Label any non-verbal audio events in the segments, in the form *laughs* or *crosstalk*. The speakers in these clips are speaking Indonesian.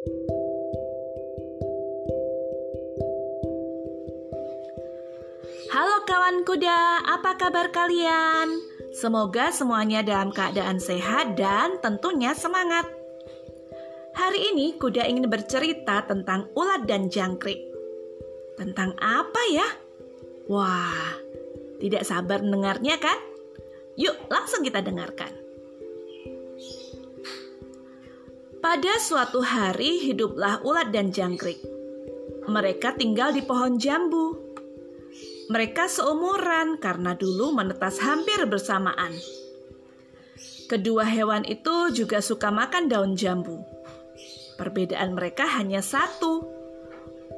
Halo kawan kuda, apa kabar kalian? Semoga semuanya dalam keadaan sehat dan tentunya semangat. Hari ini kuda ingin bercerita tentang ulat dan jangkrik. Tentang apa ya? Wah, tidak sabar mendengarnya kan? Yuk, langsung kita dengarkan. Pada suatu hari hiduplah ulat dan jangkrik. Mereka tinggal di pohon jambu. Mereka seumuran karena dulu menetas hampir bersamaan. Kedua hewan itu juga suka makan daun jambu. Perbedaan mereka hanya satu.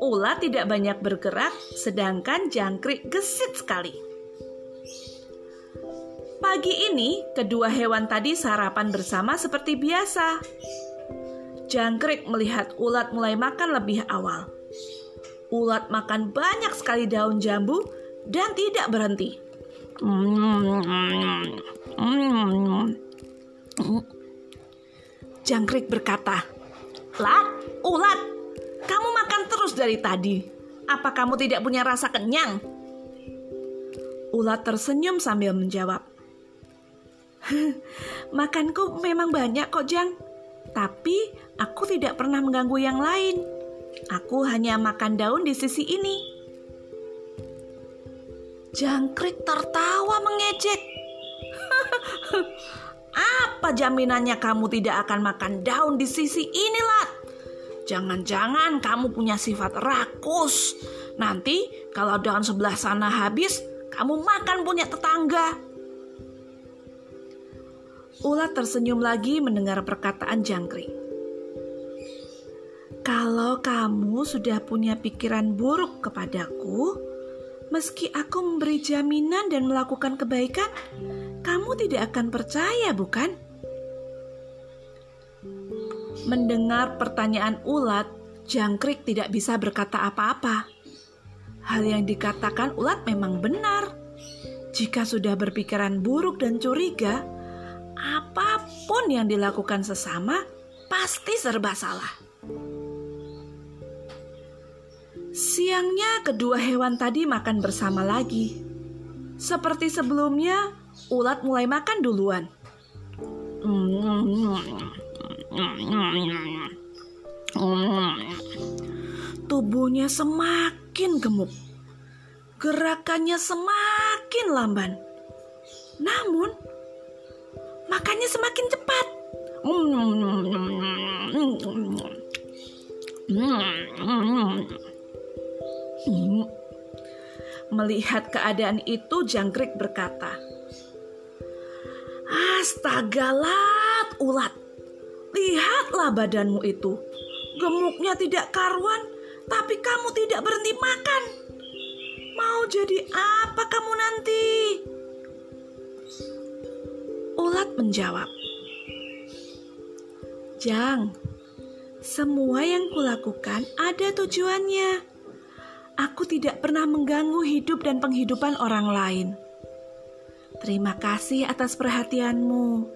Ulat tidak banyak bergerak, sedangkan jangkrik gesit sekali. Pagi ini, kedua hewan tadi sarapan bersama seperti biasa. Jangkrik melihat ulat mulai makan lebih awal. Ulat makan banyak sekali daun jambu dan tidak berhenti. Jangkrik berkata, "Lat, ulat, kamu makan terus dari tadi. Apa kamu tidak punya rasa kenyang?" Ulat tersenyum sambil menjawab, *laughs* "Makanku memang banyak kok, Jang. Tapi aku tidak pernah mengganggu yang lain. Aku hanya makan daun di sisi ini." Jangkrik tertawa mengejek. *laughs* Apa jaminannya kamu tidak akan makan daun di sisi ini, Lat? Jangan-jangan kamu punya sifat rakus. Nanti kalau daun sebelah sana habis, kamu makan punya tetangga. Ulat tersenyum lagi mendengar perkataan jangkrik. Kalau kamu sudah punya pikiran buruk kepadaku, meski aku memberi jaminan dan melakukan kebaikan, kamu tidak akan percaya, bukan? Mendengar pertanyaan ulat, jangkrik tidak bisa berkata apa-apa. Hal yang dikatakan ulat memang benar. Jika sudah berpikiran buruk dan curiga, apa pun yang dilakukan sesama pasti serba salah. Siangnya kedua hewan tadi makan bersama lagi. Seperti sebelumnya, ulat mulai makan duluan. Tubuhnya semakin gemuk. Gerakannya semakin lamban. Namun, makannya semakin cepat. Melihat keadaan itu, jangkrik berkata, Astaga, lat, ulat. Lihatlah badanmu itu. Gemuknya tidak karuan, tapi kamu tidak berhenti makan. Mau jadi apa menjawab, Jang, semua yang kulakukan ada tujuannya aku tidak pernah mengganggu hidup dan penghidupan orang lain. Terima kasih atas perhatianmu.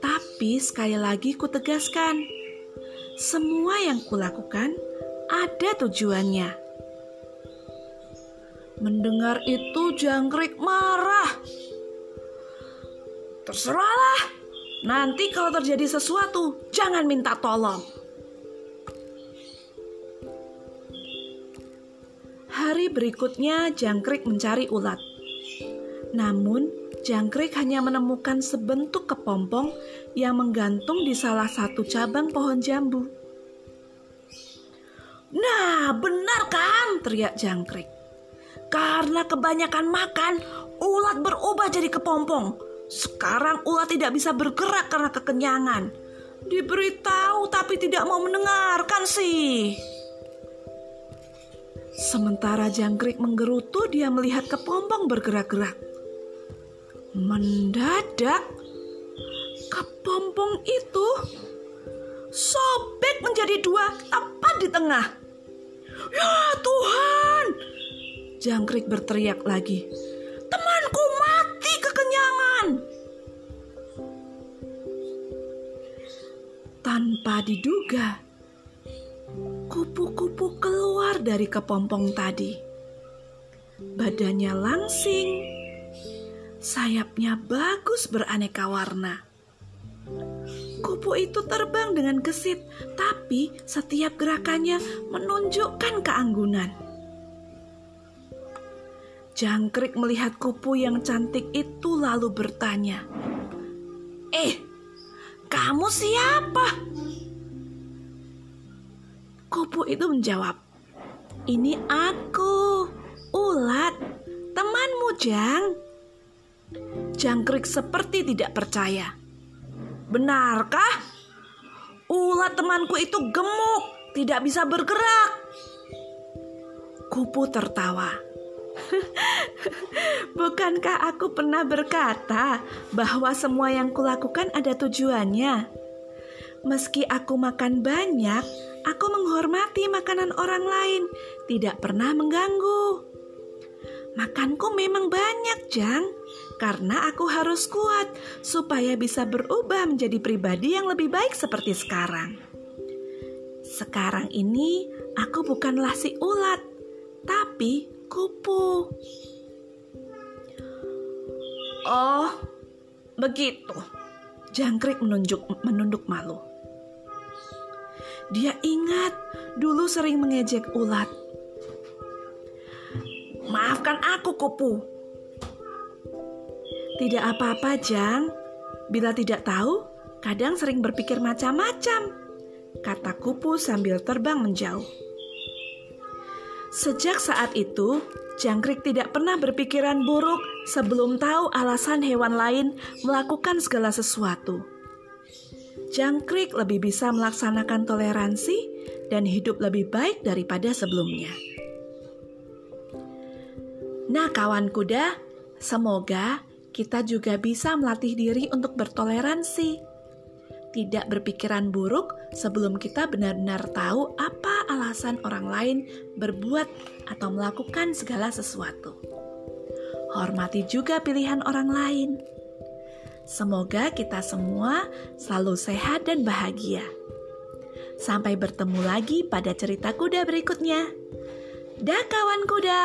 Tapi sekali lagi kutegaskan, semua yang kulakukan ada tujuannya. Mendengar itu jangkrik marah. Terserahlah, nanti kalau terjadi sesuatu jangan minta tolong. Hari berikutnya jangkrik mencari ulat. Namun, jangkrik hanya menemukan sebentuk kepompong yang menggantung di salah satu cabang pohon jambu. Nah, benar kan? teriak jangkrik. Karena kebanyakan makan, ulat berubah jadi kepompong. Sekarang ulat tidak bisa bergerak karena kekenyangan. Diberitahu tapi tidak mau mendengarkan sih. Sementara jangkrik menggerutu, dia melihat kepompong bergerak-gerak. Mendadak, kepompong itu sobek menjadi dua tepat di tengah. Ya Tuhan! Jangkrik berteriak lagi. Diduga, kupu-kupu keluar dari kepompong tadi. Badannya langsing, sayapnya bagus beraneka warna. Kupu itu terbang dengan gesit, tapi setiap gerakannya menunjukkan keanggunan. Jangkrik melihat kupu yang cantik itu lalu bertanya, "Eh, kamu siapa?" Kupu itu menjawab, "Ini aku, ulat, temanmu, Jang." Jangkrik seperti tidak percaya. Benarkah? Ulat temanku itu gemuk, tidak bisa bergerak. Kupu tertawa. *laughs* Bukankah aku pernah berkata bahwa semua yang kulakukan ada tujuannya? Meski aku makan banyak, aku menghormati makanan orang lain, tidak pernah mengganggu. Makanku memang banyak, Jang karena aku harus kuat supaya bisa berubah menjadi pribadi yang lebih baik seperti sekarang. Sekarang ini aku bukanlah si ulat, tapi kupu. Oh, begitu. Jangkrik menunjuk menunduk malu. Dia ingat dulu sering mengejek ulat. Maafkan aku, kupu. Tidak apa-apa, Jang. Bila tidak tahu, kadang sering berpikir macam-macam, kata kupu sambil terbang menjauh. Sejak saat itu, Jangkrik tidak pernah berpikiran buruk sebelum tahu alasan hewan lain melakukan segala sesuatu. Jangkrik lebih bisa melaksanakan toleransi dan hidup lebih baik daripada sebelumnya. Nah, kawan kuda, semoga kita juga bisa melatih diri untuk bertoleransi. Tidak berpikiran buruk sebelum kita benar-benar tahu apa alasan orang lain berbuat atau melakukan segala sesuatu. Hormati juga pilihan orang lain. Semoga kita semua selalu sehat dan bahagia. Sampai bertemu lagi pada cerita kuda berikutnya. Dah kawan kuda.